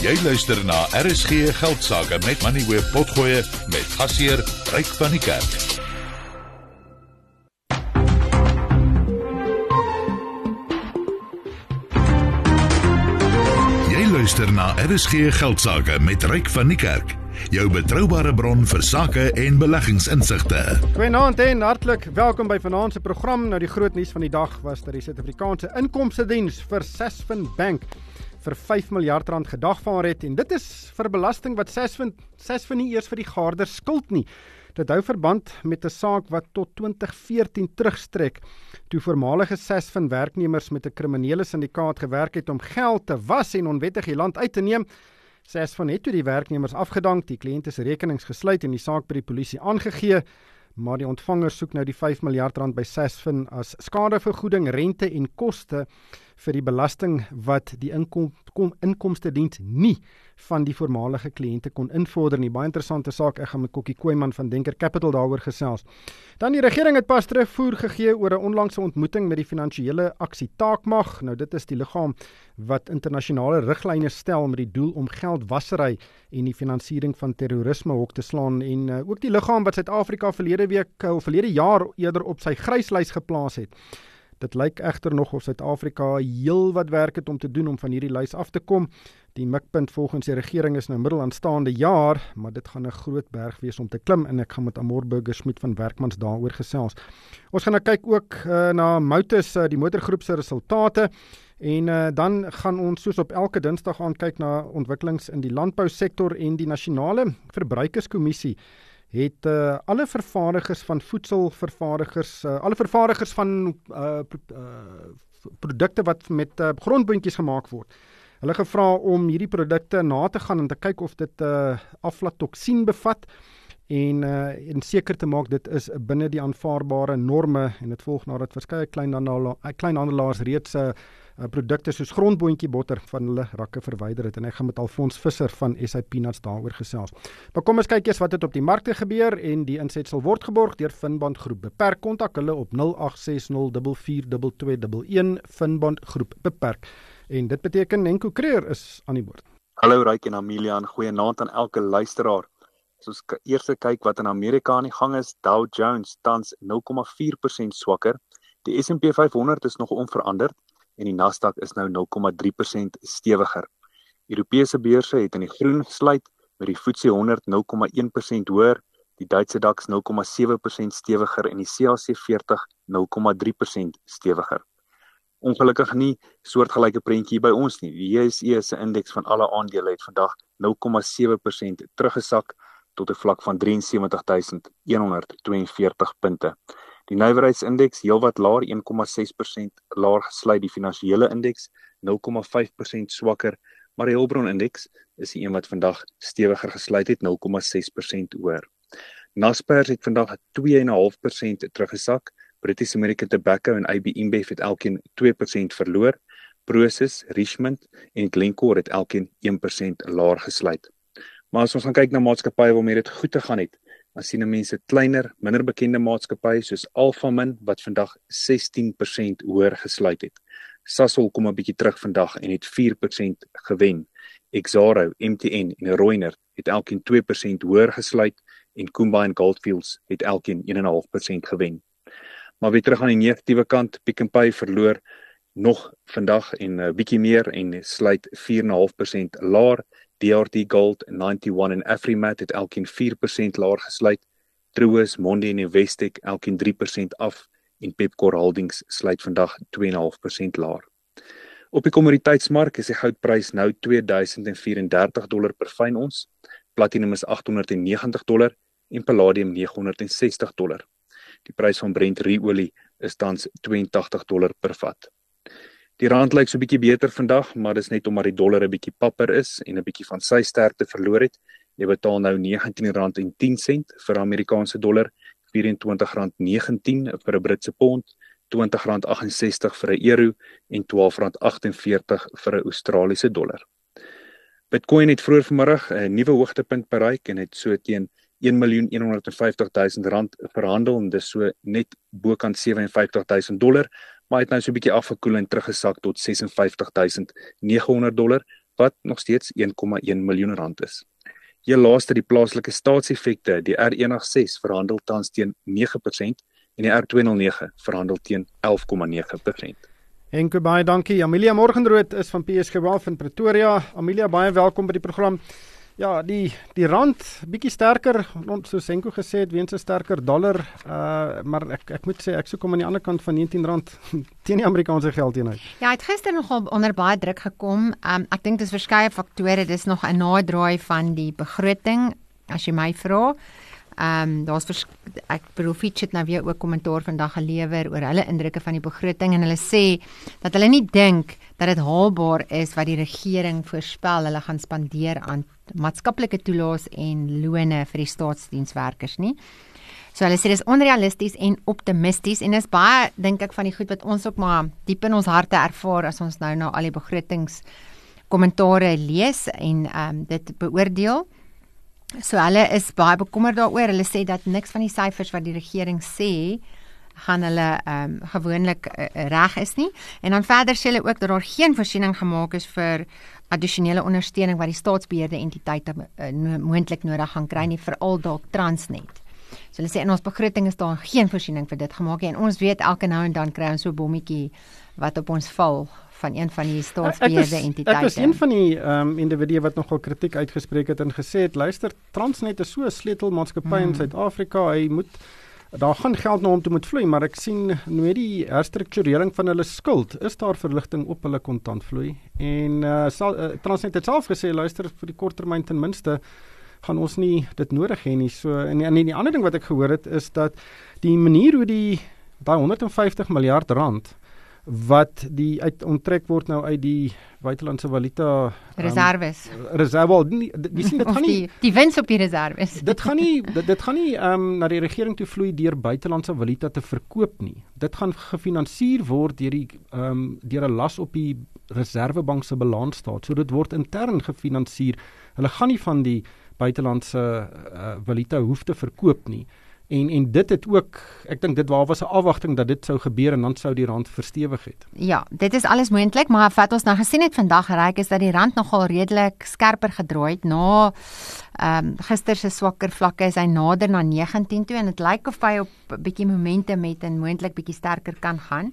Jy luister na RSG Geldsaake met Money Web Potgoe met gasheer Ryk van die Kerk. Jy luister na RSG Geldsaake met Ryk van die Kerk. Jou betroubare bron vir sake en beleggingsinsigte. Goeienaand en hartlik welkom by vanaand se program. Nou die groot nuus van die dag was dat die Suid-Afrikaanse Inkomste Diens vir Sasfin Bank vir 5 miljard rand gedagvaar het en dit is vir belasting wat Sasfin Sasfin nie eers vir die gaarder skuld nie. Dit hou verband met 'n saak wat tot 2014 terugstrek toe voormalige Sasfin werknemers met 'n kriminele syndikaat gewerk het om geld te was en onwettig die land uit te neem. Sasfin het toe die werknemers afgedank, die kliënte se rekenings gesluit en die saak by die polisie aangegee. Maar die ontvanger soek nou die 5 miljard rand by Sasfin as skadevergoeding, rente en koste vir die belasting wat die inkom, kom, inkomste diens nie van die voormalige kliënte kon invorder nie. Baie interessante saak. Ek gaan met Kokkie Koeman van Denker Capital daaroor gesels. Dan die regering het pas terugvoer gegee oor 'n onlangse ontmoeting met die finansiële aksie Taakmag. Nou dit is die liggaam wat internasionale riglyne stel met die doel om geldwasery en die finansiering van terrorisme hok te slaan en uh, ook die liggaam wat Suid-Afrika verlede week of verlede jaar eerder op sy gryslys geplaas het. Dit lyk egter nog of Suid-Afrika heel wat werk het om te doen om van hierdie lys af te kom. Die mikpunt volgens die regering is nou middel aanstaande jaar, maar dit gaan 'n groot berg wees om te klim en ek gaan met Amor Burger Smit van Werkmans daaroor gesels. Ons gaan nou kyk ook uh, na Motus uh, die motorgroep se resultate en uh, dan gaan ons soos op elke Dinsdag aan kyk na ontwikkelings in die landbousektor en die nasionale verbruikerskommissie het uh, alle vervaardigers van voedselvervaardigers uh, alle vervaardigers van uh, uh, produkte wat met uh, grondboontjies gemaak word. Hulle gevra om hierdie produkte na te gaan en te kyk of dit uh, aflatoksien bevat en uh, en seker te maak dit is binne die aanvaarbare norme en dit volg nadat verskeie kleinhandelaars kleinhandelaars reeds 'n uh, uh, produkte soos grondboontjie botter van hulle rakke verwyder het en ek gaan met Alfons Visser van SA Peanuts daaroor gesels. Maar kom ons kyk eers wat het op die markte gebeur en die insetsel word geborg deur Finbond Groep. Beperk kontak hulle op 0860442211 Finbond Groep. Beperk. En dit beteken Nenko Creer is aan die boord. Hallo Ryk en Amelia en goeienaand aan elke luisteraar. As ons eers kyk wat in Amerika aan die gang is, Dow Jones tans 0,4% swakker. Die S&P 500 is nog onveranderd en die Nasdaq is nou 0,3% stewiger. Europese beurse het in die groen gesluit met die FTSE 100 0,1% hoër, die Duitse DAX 0,7% stewiger en die CAC 40 0,3% stewiger. Ongelukkig nie soortgelyke prentjie by ons nie. Die JSE se indeks van alle aandele het vandag 0,7% teruggesak tot 'n vlak van 73142 punte. Die nywerheidsindeks heelwat laer 1,6% laer gesluit die finansiële indeks 0,5% swakker maar die Hulbron indeks is die een wat vandag stewiger gesluit het 0,6% hoër. Naspers het vandag 2,5% teruggesak. British American Tobacco en AB InBev het elkeen 2% verloor. Prosus, Richmond en Glencore het elkeen 1% laer gesluit. Maar as ons gaan kyk na maatskappye waarmee dit goed te gaan het, dan sien mense kleiner, minder bekende maatskappye soos Alphamin wat vandag 16% hoër gesluit het. Sasol kom 'n bietjie terug vandag en het 4% gewen. Exxaro, MTN en Reunert het elkeen 2% hoër gesluit en en Goldfields het elkeen 1.5% gewen. Maar weer terug aan die negatiewe kant, Pick n Pay verloor nog vandag en 'n uh, bietjie meer en sluit 4.5% laer DRT Gold 91 en Afrimat het elkeen 4% laer gesluit. Truworths, Mondi en Investec elkeen 3% af en Pepkor Holdings sluit vandag 2.5% laer. Op die kommoditeitsmark is die goudprys nou 2034 dollar per fyn ons. Platinum is 890 dollar en palladium 960 dollar. Die prys van Brent ruolie is tans 82 dollar per vat. Die rand lyk so 'n bietjie beter vandag, maar dis net omdat die dollar 'n bietjie papper is en 'n bietjie van sy sterkte verloor het. Jy betaal nou R19.10 vir 'n Amerikaanse dollar, R24.19 vir 'n Britse pond, R20.68 vir 'n euro en R12.48 vir 'n Australiese dollar. Bitcoin het vroeër vanmiddag 'n nuwe hoogtepunt bereik en het so teen 1.150.000 rand verhandel en dis so net bokant 57.000 dollar maar het nou so 'n bietjie afgekoel en teruggesak tot 56900 dollar wat nog steeds 1,1 miljoen rand is. Heel laaste die plaaslike staatseffekte, die R186 verhandel tans teen 9% en die R209 verhandel teen 11,9%. Enke baie dankie. Amelia Morgenrood is van PSG Wealth in Pretoria. Amelia, baie welkom by die program. Ja, die die rand bietjie sterker, ons soos Senko gesê het, weens 'n sterker dollar, uh maar ek ek moet sê ek soek hom aan die ander kant van R19 teen die Amerikaanse geld eenheid. Ja, het gister nogal onder baie druk gekom. Um ek dink dis verskeie faktore, dis nog 'n naderdraai van die begroting as jy my vra. Ehm um, daar's ek bedoel Fitch het nou weer ook kommentaar vandag gelewer oor hulle indrukke van die begroting en hulle sê dat hulle nie dink dat dit haalbaar is wat die regering voorspel hulle gaan spandeer aan maatskaplike toelaas en lone vir die staatsdienswerkers nie. So hulle sê dis onrealisties en optimisties en dis baie dink ek van die goed wat ons ook maar diep in ons harte ervaar as ons nou na al die begrotings kommentare lees en ehm um, dit beoordeel. So hulle is baie bekommerd daaroor. Hulle sê dat niks van die syfers wat die regering sê gaan hulle ehm um, gewoonlik uh, reg is nie. En dan verder sê hulle ook dat daar geen voorsiening gemaak is vir addisionele ondersteuning wat die staatsbeheerde entiteite uh, moontlik nodig gaan kry nie veral dalk Transnet. So hulle sê in ons begroting is daar geen voorsiening vir dit gemaak nie en ons weet elke nou en dan kry ons so 'n bommetjie wat op ons val van een van die staatsbeheerde entiteite. Ek was een van die ehm um, individue wat nogal kritiek uitgespreek het en gesê het luister Transnet is so 'n sleutelmaatskappy hmm. in Suid-Afrika, hy moet daar gaan geld na hom toe moet vloei, maar ek sien met die herstrukturering van hulle skuld, is daar verligting op hulle kontantvloei. En uh, sal uh, Transnet het self gesê luister vir die korttermyn ten minste gaan ons nie dit nodig hê nie. So en en die ander ding wat ek gehoor het is dat die manier hoe die daai 150 miljard rand wat die uit onttrek word nou uit die buitelandse valuta um, reserves. Reserve, die sien dit gaan nie die, die wins op die reserves. dit gaan nie dit, dit gaan nie ehm um, na die regering toe vloei deur buitelandse valuta te verkoop nie. Dit gaan gefinansier word deur die ehm um, deur 'n las op die reservebank se balans staat. So dit word intern gefinansier. Hulle gaan nie van die buitelandse uh, valuta hoef te verkoop nie. En en dit het ook ek dink dit waar was 'n afwagting dat dit sou gebeur en dan sou die rand verstewig het. Ja, dit is alles moontlik, maar wat ons nou gesien het vandag reik is dat die rand nogal redelik skerper gedraai het na ehm um, gister se swakker vlakke is hy nader na 19 toe en dit lyk of hy op 'n bietjie momentum het en moontlik bietjie sterker kan gaan.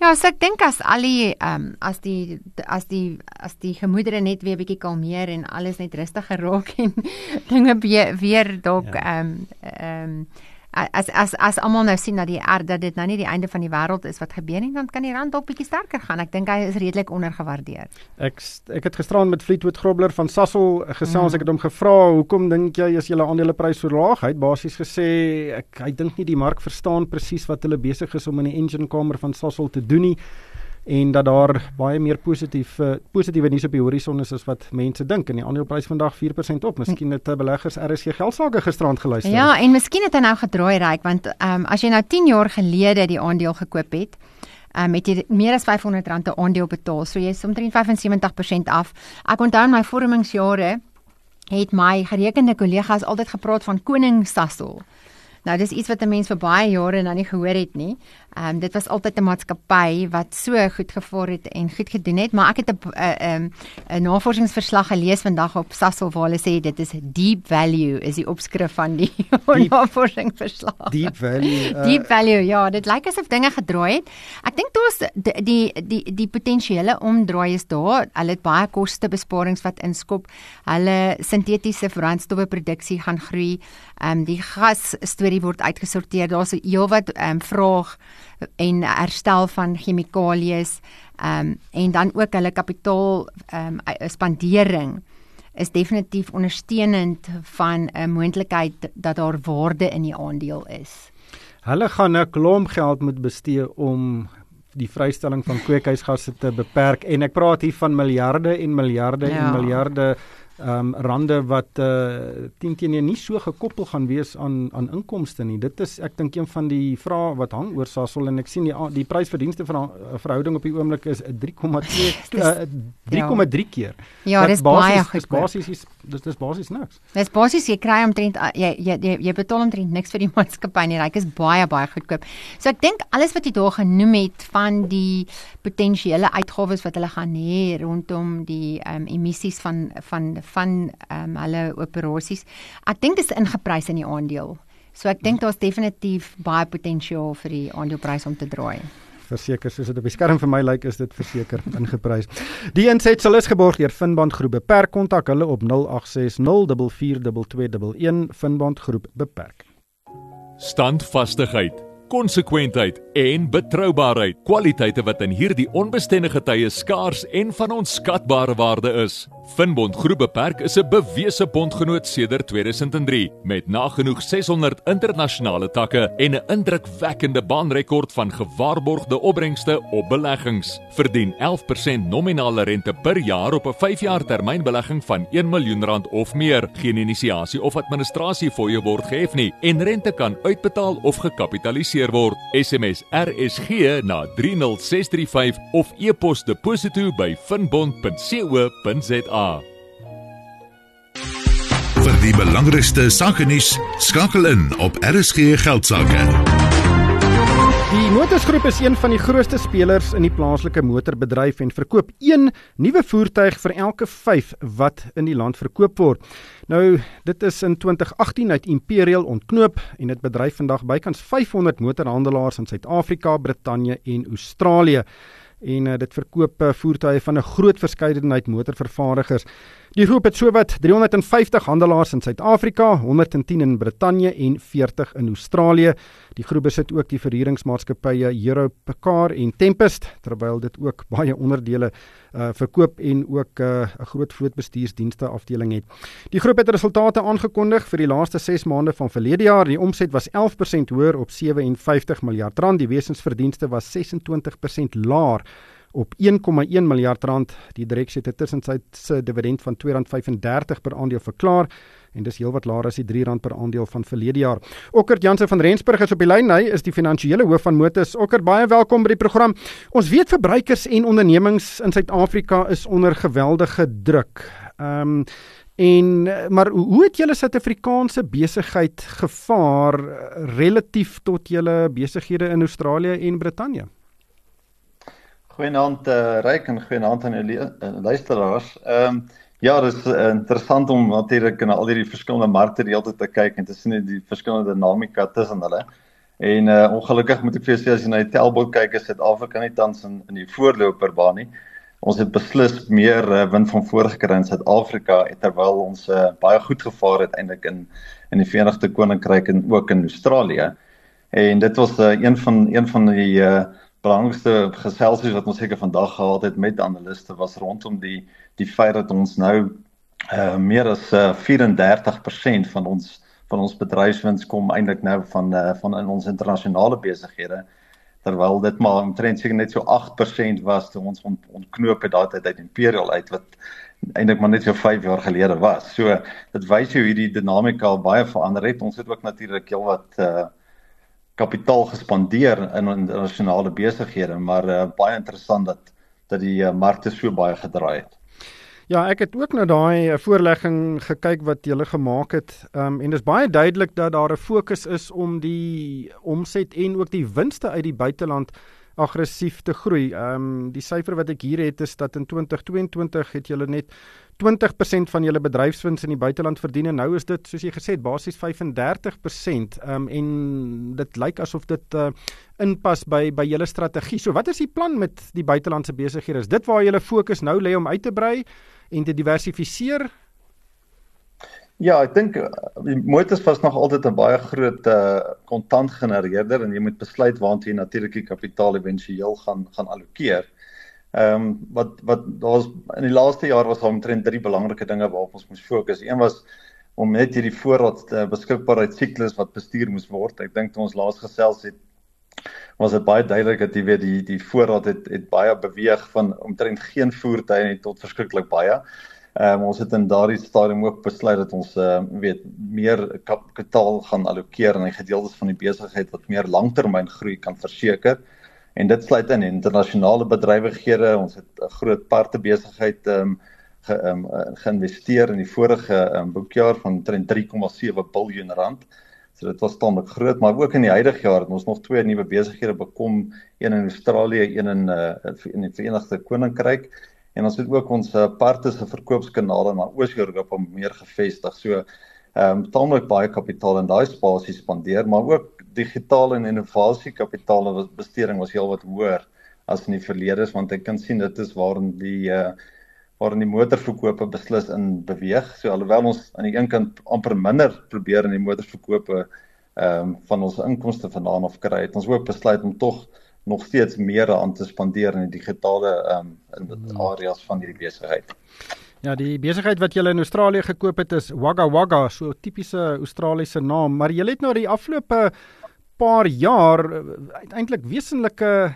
Ja, so ek dink as al die ehm um, as die as die as die gemoedere net weer bietjie kalmeer en alles net rustiger raak en dinge weer, weer dalk ja. ehm ja. um, ehm um, as as as almal nou sien dat die er, dat dit nou nie die einde van die wêreld is wat gebeur nie, dan kan die rand dalk bietjie sterker gaan. Ek dink hy is redelik ondergewaardeer. Ek ek het gisteraan met Fleetwood Grobler van Sasol gesels. Mm. Ek het hom gevra, "Hoekom dink jy as julle aandeleprys so laag?" Hy het basies gesê, "Ek hy dink nie die mark verstaan presies wat hulle besig is om in die engine kamer van Sasol te doen nie." En dat daar baie meer positief uh, positiewe nuus op die horison is as wat mense dink en die aandeleprys vandag 4% op. Miskien het uh, beleggers RSG geldsaake gisterand geluister. Ja, en miskien het hy nou gedraai ryk want ehm um, as jy nou 10 jaar gelede die aandeel gekoop het, um, het jy meer as R500 'n aandeel betaal. So jy is omtrent 75% af. Ek onthou my vormingsjare het my gerekende kollegas altyd gepraat van koning Sasol. Nou dis iets wat 'n mens vir baie jare nou nie gehoor het nie. Ehm um, dit was altyd 'n maatskappy wat so goed gevaar het en goed gedoen het, maar ek het 'n 'n uh, 'n navorsingsverslag gelees vandag op Sasol waar hulle sê dit is deep value is die opskrif van die navorsingsverslag. Deep value. Uh, deep value. Ja, dit lyk asof dinge gedraai het. Ek dink daar's die die die, die potensiële omdraai is daar. Hulle het baie kostebesparings wat inskop. Hulle sintetiese brandstowwe produksie gaan groei. Ehm um, die gas storie word uitgesorteer. Daar's 'n heelwat ehm um, vraag en herstel van chemikalieë ehm um, en dan ook hulle kapitaal ehm um, spandering is definitief ondersteunend van 'n moontlikheid dat daar waarde in die aandeel is. Hulle gaan 'n klomp geld moet bestee om die vrystelling van kweekhuisgasse te beperk en ek praat hier van miljarde en miljarde ja. en miljarde ehm um, rande wat uh 10 teen 1 nie so gekoppel gaan wees aan aan inkomste nie. Dit is ek dink een van die vrae wat hang oor Sasol en ek sien die die prysverdienste van eh, verhouding op die oomblik is 3,2 3,3 uh, keer. Ja, dis baie basies dis dis basies niks. Dis basies jy kry omtrent uh, jy jy jy, jy betaal omtrent niks vir die maatskappy nie. Ryk is baie baie goedkoop. So ek dink alles wat jy daar genoem het van die potensiële uitgawes wat hulle gaan hê rondom die ehm um, emissies van van van ehm um, hulle operasies. Ek dink dit is ingeprys in die aandeel. So ek dink daar's definitief baie potensiaal vir die aandeleprys om te draai verseker soos dit op die skerm vir my lyk is dit verseker ingeprys. Die insetsel is geborg deur Finband Groep. Beperk kontak hulle op 0860442211 Finband Groep beperk. Standvastigheid konsekwentheid en betroubaarheid, kwaliteite wat in hierdie onbestendige tye skaars en van onskatbare waarde is. Finbond Groep Beperk is 'n bewese bondgenoot sedert 2003 met nagenoeg 600 internasionale takke en 'n indrukwekkende baanrekord van gewaarborgde opbrengste op beleggings. Verdien 11% nominale rente per jaar op 'n 5-jaar termynbelegging van 1 miljoen rand of meer. Geen inisiasie of administrasie fooie word gehef nie en rente kan uitbetaal of gekapitaliseer word. SMS RSG na 30635 of e-pos deposito by finbond.co.za. Vir die belangrikste sake nuus skakel in op RSG Geldsaake. Die Motorsgroep is een van die grootste spelers in die plaaslike motorbedryf en verkoop een nuwe voertuig vir elke 5 wat in die land verkoop word. Nou, dit is in 2018 uit Imperial ontknoop en dit bedryf vandag bykans 500 motorhandelaars in Suid-Afrika, Brittanje en Australië en uh, dit verkoop uh, voertuie van 'n groot verskeidenheid motorvervaardigers. Die groep het sowat 350 handelaars in Suid-Afrika, 110 in Brittanje en 40 in Australië. Die groep besit ook die verhuuringsmaatskappye Europecar en Tempest, terwyl dit ook baie onderdele uh, verkoop en ook 'n uh, groot vlootbestuursdienste afdeling het. Die groep het resultate aangekondig vir die laaste 6 maande van verlede jaar. Die omset was 11% hoër op 57 miljard rand. Die wesensverdienste was 26% laer op 1,1 miljard rand. Die direksie het 'n tussentydse dividend van R2.35 per aandeel verklaar en dis heelwat laer as die R3 per aandeel van verlede jaar. Okkert Jansen van Rensburg is op die lyn. Hy is die finansiële hoof van Motus. Okkert, baie welkom by die program. Ons weet verbruikers en ondernemings in Suid-Afrika is onder geweldige druk. Ehm um, En maar hoe het julle Suid-Afrikaanse besigheid gevaar relatief tot julle besighede in Australië en Brittanje? Goeienaand uh, Ryk en goeienaand aan die uh, luisteraars. Ehm um, ja, dit is uh, interessant om natuurlik na al hierdie verskillende markte die hele tyd te kyk en te sien die verskillende dinamika tussen hulle. En uh, ongelukkig moet ek vir jou sê as jy na die tellbord kyk, is Suid-Afrika nie tans in in die voorloperbaan nie. Ons het beslis meer uh, win van voorgekry in Suid-Afrika terwyl ons uh, baie goed gevaar het eintlik in in die Verenigde Koninkryk en ook in Australië. En dit was uh, een van een van die uh, belangrikste geselsies wat ons seker vandag gehad het met analiste was rondom die die feit dat ons nou uh meer as uh, 34% van ons van ons bedryfswins kom eintlik nou van uh, van in ons internasionale besighede terwyl dit maar omtrent seker net so 8% was toe ons ont, ontknoop het daai tyd uit Imperial uit wat eintlik maar net so 5 jaar gelede was. So dit wys jou hierdie dinamika baie verander het. Ons het ook natuurlik heelwat uh kapitaal gespandeer in internasionale besighede, maar uh, baie interessant dat dat die uh, markte so baie gedraai het. Ja, ek het ook na daai uh, voorlegging gekyk wat julle gemaak het. Ehm um, en dit is baie duidelik dat daar 'n fokus is om die omset en ook die winste uit die buiteland aggressief te groei. Ehm um, die syfer wat ek hier het is dat in 2022 het julle net 20% van julle bedryfswins in die buiteland verdien en nou is dit soos jy gesê het basies 35% um, en dit lyk asof dit uh, inpas by by julle strategie. So wat is die plan met die buitelandse besighede? Is dit waar julle fokus nou lê om uit te brei en te diversifiseer? Ja, ek dink eh, motors was nog altyd 'n baie groot uh kontant genereerder en jy moet besluit waantoe jy natuurlik die kapitaal éventueel gaan gaan allokeer. Ehm um, wat wat daar's in die laaste jaar was daar omtrent drie belangrike dinge waarop ons moes fokus. Een was om net hierdie voorraad uh, beskikbaarheid siklus wat bestuur moes word. Ek dink toe ons laas gesels het was dit baie duidelik dat jy weet die die voorraad het het baie beweeg van omtrent geen voertuie net tot verskriklik baie. Ehm um, ons het in daardie stadium ook besluit dat ons uh, weet meer kapitaal gaan allokeer aan die gedeeltes van die besigheid wat meer langtermyn groei kan verseker en dit sluit in internasionale bedrywighede ons het 'n groot parte besigheid ehm um, ge, um, geïnvesteer in die vorige um, boekjaar van 3,7 miljard rand. So dit was tamelik groot, maar ook in die huidige jaar het ons nog twee nuwe besighede bekom, een in Australië, een in uh, in die Verenigde Koninkryk en ons het ook ons aparte se verkoopskanale na Oos-Europa meer gevestig. So ehm um, tamelik baie kapitaal in daai spasie spandeer, maar ook digitale en innovasie kapitaal wat besteding was heelwat hoër as in die verlede, want ek kan sien dit is waarin die uh waarin die motorverkope beslis in beweeg. So alhoewel ons aan die een kant amper minder probeer in die motorverkope ehm um, van ons inkomste vandaan af kry, het ons ook besluit om tog nog steeds meer aan te spandeer in die digitale ehm um, in die hmm. areas van hierdie besigheid. Ja, die besigheid wat jy in Australië gekoop het is Wagga Wagga, so 'n tipiese Australiese naam, maar jy het nou die afgelope paar jaar eintlik eh, wesenlike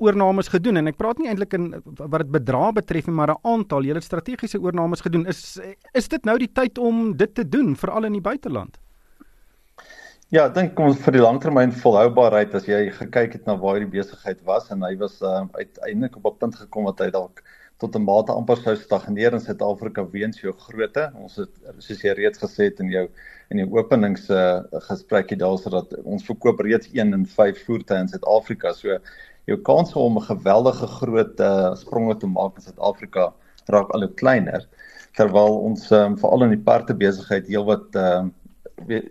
oornames gedoen en ek praat nie eintlik in wat dit bedrag betref nie, maar 'n aantal het strategiese oornames gedoen. Is is dit nou die tyd om dit te doen veral in die buiteland? Ja, ek dink ons vir die langtermyn volhoubaarheid as jy gekyk het na waar die besigheid was en hy was uh, uiteindelik op 'n punt gekom wat hy dalk tot 'n mate amper sou stagneer in Suid-Afrika weens jou grootte. Ons het soos jy reeds gesê het in jou in die openings uh, gesprekkie daarso dat ons verkoop reeds 1 in 5 voertuie in Suid-Afrika. So jou kans om 'n geweldige groot uh, spronge te maak in Suid-Afrika raak al hoe kleiner terwyl ons um, veral in die parte besigheid heelwat uh,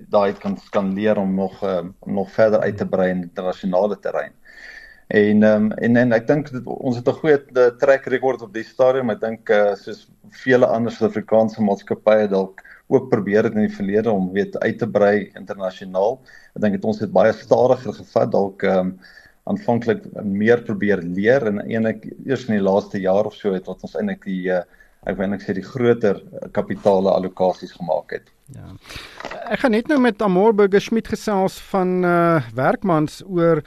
daai kan kan leer om nog um, om nog verder uit te brei in internasionale terrein. En ehm um, en en ek dink ons het 'n goeie eh, trek rekord op die stadium. Ek dink uh, soos vele ander Suid-Afrikaanse maatskappye dalk ook probeer het in die verlede om weet uit te brei internasionaal. Ek dink dit ons het baie stadiger gevat dalk ehm um, aanvanklik meer probeer leer en eintlik eers in die laaste jaar of so het wat ons eintlik die uh, ek wil net sê die groter kapitale allokasies gemaak het. Ja. Ek gaan net nou met Amor Burger Schmidt gesels van uh werkmans oor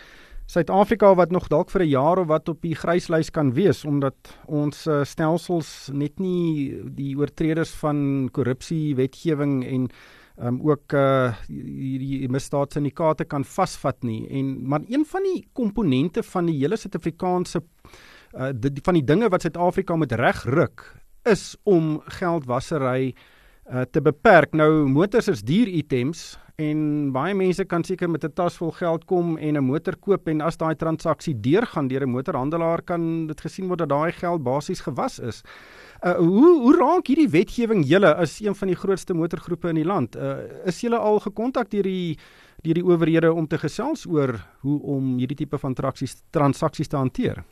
Suid-Afrika wat nog dalk vir 'n jaar of wat op die gryslys kan wees omdat ons uh, stelsels net nie die oortreders van korrupsie wetgewing en um, ook uh hierdie misdaadsyndikaate kan vasvat nie en maar een van die komponente van die hele Suid-Afrikaanse uh die van die dinge wat Suid-Afrika moet regruk is om geldwasery uh te beperk. Nou motors is duur items en baie mense kan seker met 'n tas vol geld kom en 'n motor koop en as daai transaksie deurgaan deur 'n motorhandelaar kan dit gesien word dat daai geld basies gewas is. Uh hoe hoe raak hierdie wetgewing julle as een van die grootste motorgroepe in die land? Uh is julle al gekontak deur die deur die owerhede om te gesels oor hoe om hierdie tipe van transaksies transaksies te hanteer?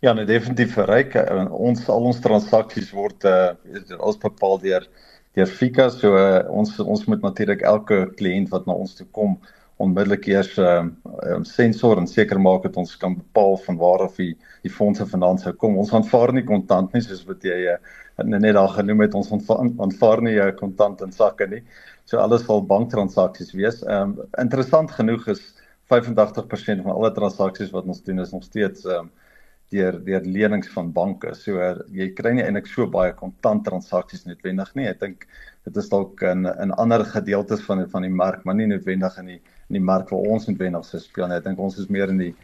Ja, nee, definitief verryk. Uh, ons al ons transaksies word uh as bepaal deur deur Fika so uh, ons ons moet natuurlik elke kliënt wat na ons toe kom onmiddellik eers ehm uh, um, sensor en seker maak dat ons kan bepaal van waar af die die fondse vandaan sou kom. Ons aanvaar nie kontant nie soos wat jy uh, net daar genoem het ons aanvaar nie uh, kontant in sakke nie. So alles sal banktransaksies wees. Ehm um, interessant genoeg is 85% van alle transaksies wat ons doen is nog steeds ehm um, deur deur lenings van banke. So jy kry nie eintlik so baie kontant transaksies noodwendig nie. Ek dink dit is dalk in in ander gedeeltes van van die mark, maar nie noodwendig in die in die mark waar ons noodwendig se speel. Ek dink ons is meer in die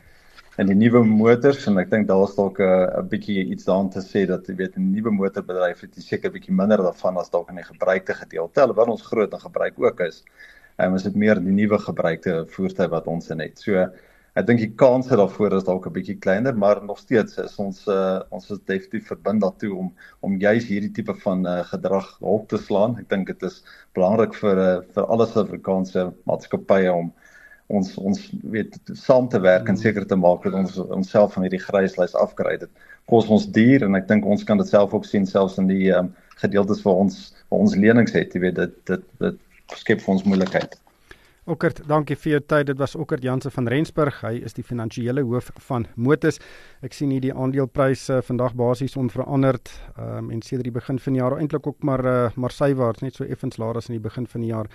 in die nuwe motors en ek dink daar is dalk 'n 'n bietjie iets daarin te sê dat jy weet 'n nuwe motorbedryf het seker bietjie minder daarvan as dalk in die gebruikte gedeelte. Alhoewel ons groot en gebruik ook is. En ons het meer die nuwe gebruikte voertuie wat ons in het. So Ek dink die kanse daarvoor is dalk 'n bietjie kleiner, maar nog steeds is ons uh, ons is definitief verbind daartoe om om juis hierdie tipe van uh, gedrag op te slaan. Ek dink dit is belangrik vir uh, vir alle Suid-Afrikaanse maatskappye om ons ons weet saam te werk en seker te maak dat ons onsself van hierdie gryslys afkry. Dit kos ons duur en ek dink ons kan dit self ook sien selfs in die um, gedeeltes waar ons waar ons lenings het. Jy weet dit dit dit skep vir ons moeilikheid. Okkert, dankie vir jou tyd. Dit was Okkert Jansen van Rensburg. Hy is die finansiële hoof van Motus. Ek sien hier die aandelepryse vandag basies onveranderd. Ehm um, en sedert die begin van die jaar eintlik ook maar uh, maar sywaarts, net so effens laer as in die begin van die jaar.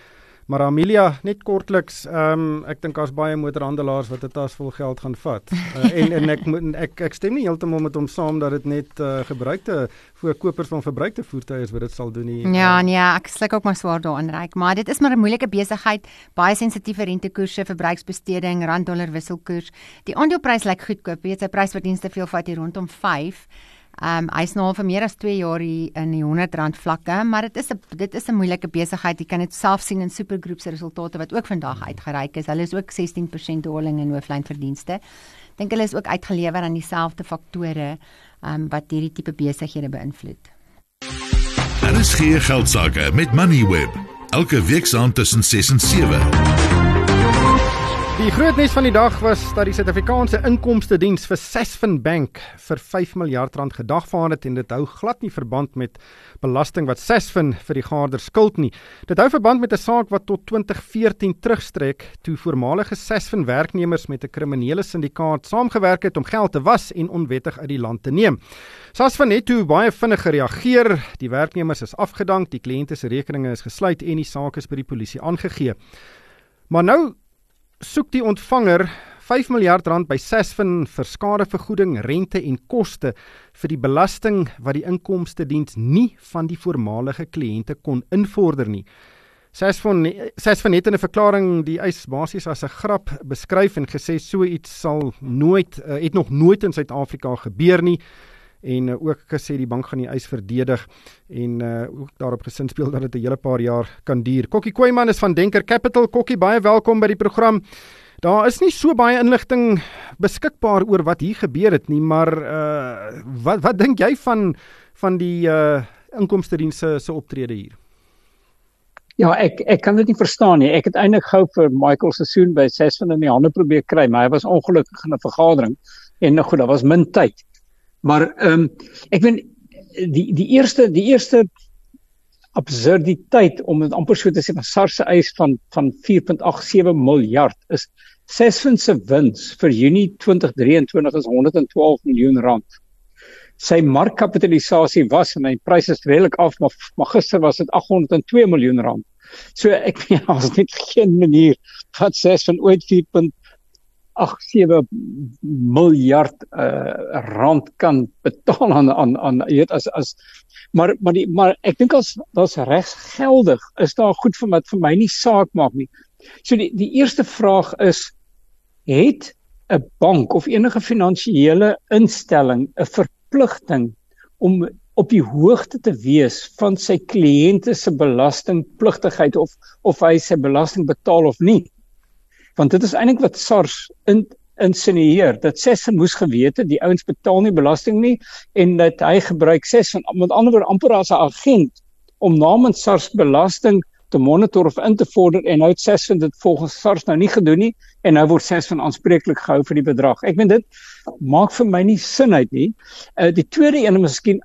Maar Amelia, net kortliks, ehm um, ek dink daar's baie motorhandelaars wat 'n tas vol geld gaan vat. Uh, en en ek moet ek ek stem nie heeltemal met hom saam dat dit net uh, gebruikte vir kopers van verbruikte voertuie is wat dit sal doen nie. Ja, nee, ek sluk ook maar swaar daarin reik, maar dit is maar 'n moeilike besigheid, baie sensitiewe rentekoerse, verbruiksbesteding, rand dollar wisselkoers. Die aandeleprys lyk goedkoop, weet jy, sy prysverdienste veel vat hier rondom 5. Ehm um, hy's nou al vir meer as 2 jaar hier in die 100 rand vlakke, maar dit is 'n dit is 'n moeilike besigheid. Jy kan dit self sien in supergroep se resultate wat ook vandag uitgereik is. Hulle is ook 16% daling in hooflynverdienste. Dink hulle is ook uitgelewer aan dieselfde faktore ehm um, wat hierdie tipe besighede beïnvloed. Daar is geen geld sake met Moneyweb. Elke week saam tussen 6 en 7. Die groot nuus van die dag was dat die Suid-Afrikaanse Inkomste Diens vir Sasfin Bank vir 5 miljard rand gedagvaar het en dit hou glad nie verband met belasting wat Sasfin vir die gaarder skuld nie. Dit hou verband met 'n saak wat tot 2014 terugstrek toe voormalige Sasfin werknemers met 'n kriminele syndikaat saamgewerk het om geld te was en onwettig uit die land te neem. Sasfin het toe baie vinnig gereageer. Die werknemers is afgedank, die kliënte se rekeninge is gesluit en die saak is by die polisie aangegee. Maar nou soek die ontvanger 5 miljard rand by Sasfin vir skadevergoeding, rente en koste vir die belasting wat die inkomste diens nie van die voormalige kliënte kon invorder nie. Sasfin Sasfin het in 'n verklaring die eis basies as 'n grap beskryf en gesê so iets sal nooit uh, het nog nooit in Suid-Afrika gebeur nie en uh, ook gesê die bank gaan die eis verdedig en uh, ook daarop gesin speel dat dit 'n hele paar jaar kan duur. Kokkie Koeman is van Denker Capital. Kokkie, baie welkom by die program. Daar is nie so baie inligting beskikbaar oor wat hier gebeur het nie, maar uh, wat wat dink jy van van die uh, inkomste dienste se optrede hier? Ja, ek ek kan dit nie verstaan nie. Ek het eintlik gou vir Michael Sessoen by 6 van in die hande probeer kry, maar hy was ongelukkig in 'n vergadering en nou goed, daar was min tyd. Maar ehm um, ek weet die die eerste die eerste absurditeit om dit amper so te sê van SARS se eis van van 4.87 miljard is Sasfin se wins vir Junie 2023 is 112 miljoen rand. Sy markkapitalisasie was en hy pryse is redelik af maar, maar gister was dit 802 miljoen rand. So ek weet ja, daar's net geen manier wat Sasfin ooit 7 miljard uh, rand kan betaal aan aan aan weet as as maar maar die maar ek dink as daar's regsgeldig is daar goed vir wat vir my nie saak maak nie. So die die eerste vraag is het 'n bank of enige finansiële instelling 'n verpligting om op die hoogte te wees van sy kliënte se belastingpligtigheid of of hy sy belasting betaal of nie want dit is eintlik wat SARS in insinieer dat Sesson moes geweet het die ouens betaal nie belasting nie en dat hy gebruik Sesson met ander woorde amper as 'n agent om namens SARS belasting te monitor of in te vorder en nou het Sesson dit volgens SARS nou nie gedoen nie en nou word Sesson aanspreeklik gehou vir die bedrag. Ek meen dit maak vir my nie sin uit nie. Uh die tweede een is miskien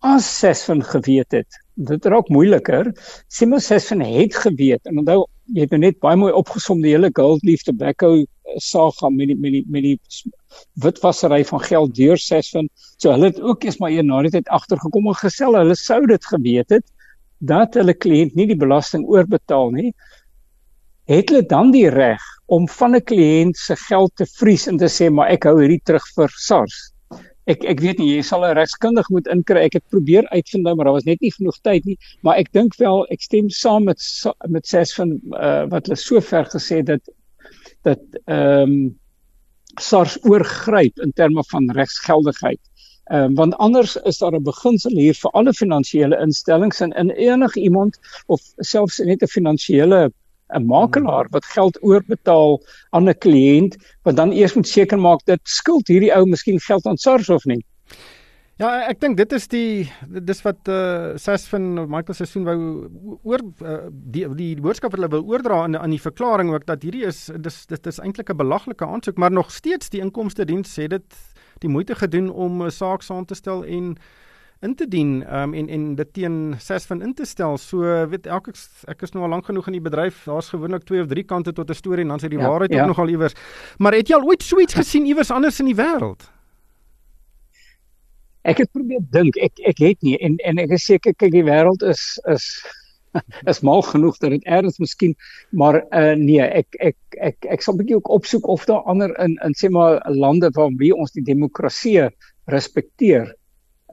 as Sesson geweet het. Dit raak moeiliker. Simo Sesson het geweet en onthou jy het nou net baie mooi opgesom die hele gold leaf tobacco eh, saga met die met die met die witwasery van geld deur Sasfin. So hulle het ook eers maar een na die tyd agtergekom en gesê hulle sou dit geweet het dat hulle kliënt nie die belasting oorbetaal nie. Het hulle dan die reg om van 'n kliënt se geld te vries en te sê maar ek hou hierdie terug vir SARS? Ek ek weet nie jy sal 'n regskundig moet inkry. Ek het probeer uitvind nou, maar daar was net nie genoeg tyd nie, maar ek dink wel ek stem saam met met ses van uh, wat hulle sover gesê dat dat ehm um, SARS oorgryp in terme van regsgeldigheid. Ehm um, want anders is daar 'n beginsel hier vir alle finansiële instellings en in enige iemand of selfs net 'n finansiële 'n makelaar wat geld oorbetaal aan 'n kliënt wat dan eers moet seker maak dat skuld hierdie ou miskien geld aan SARS of nie. Ja, ek dink dit is die dis wat eh uh, Sasfin Michael Sasfin wou oor uh, die die boodskap wat hulle wil oordra aan aan die verklaring ook dat hierdie is dis dit is eintlik 'n belaglike aansoek, maar nog steeds die inkomste diens sê dit die moeite gedoen om 'n saak saam te stel en in te dien um, en en dit teen Sasfin in te stel. So weet elke ek is nou al lank genoeg in die bedryf. Daar's gewoonlik twee of drie kante tot 'n storie en dan sê die ja, waarheid ja. ook nogal iewers. Maar het jy al ooit so iets gesien iewers anders in die wêreld? Ek het probeer dink. Ek ek het nie en en ek is seker kyk die wêreld is is is mal genoeg dat dit erns miskien maar uh, nee ek ek ek ek sal 'n bietjie ook opsoek of daar ander in in sê maar lande waar wie ons die demokrasie respekteer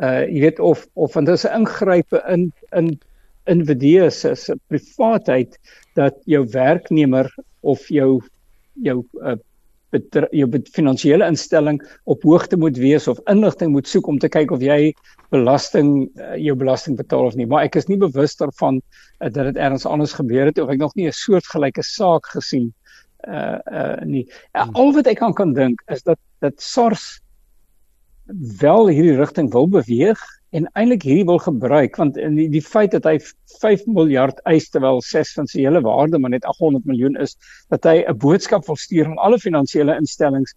uh jy weet of of want dit is 'n ingrype in in individue se se privaatheid dat jou werknemer of jou jou uh jou finansiële instelling op hoogte moet wees of inligting moet soek om te kyk of jy belasting uh, jou belasting betaal of nie. Maar ek is nie bewus daarvan uh, dat dit ergens anders gebeur het of ek nog nie 'n soortgelyke saak gesien uh uh nie. Uh, al wat ek kan kan dink is dat dat SARS wel hierdie rigting wil beweeg en eintlik hierdie wil gebruik want in die, die feit dat hy 5 miljard eis terwyl 6 van sy hele waarde maar net 800 miljoen is dat hy 'n boodskap wil stuur aan alle finansiële instellings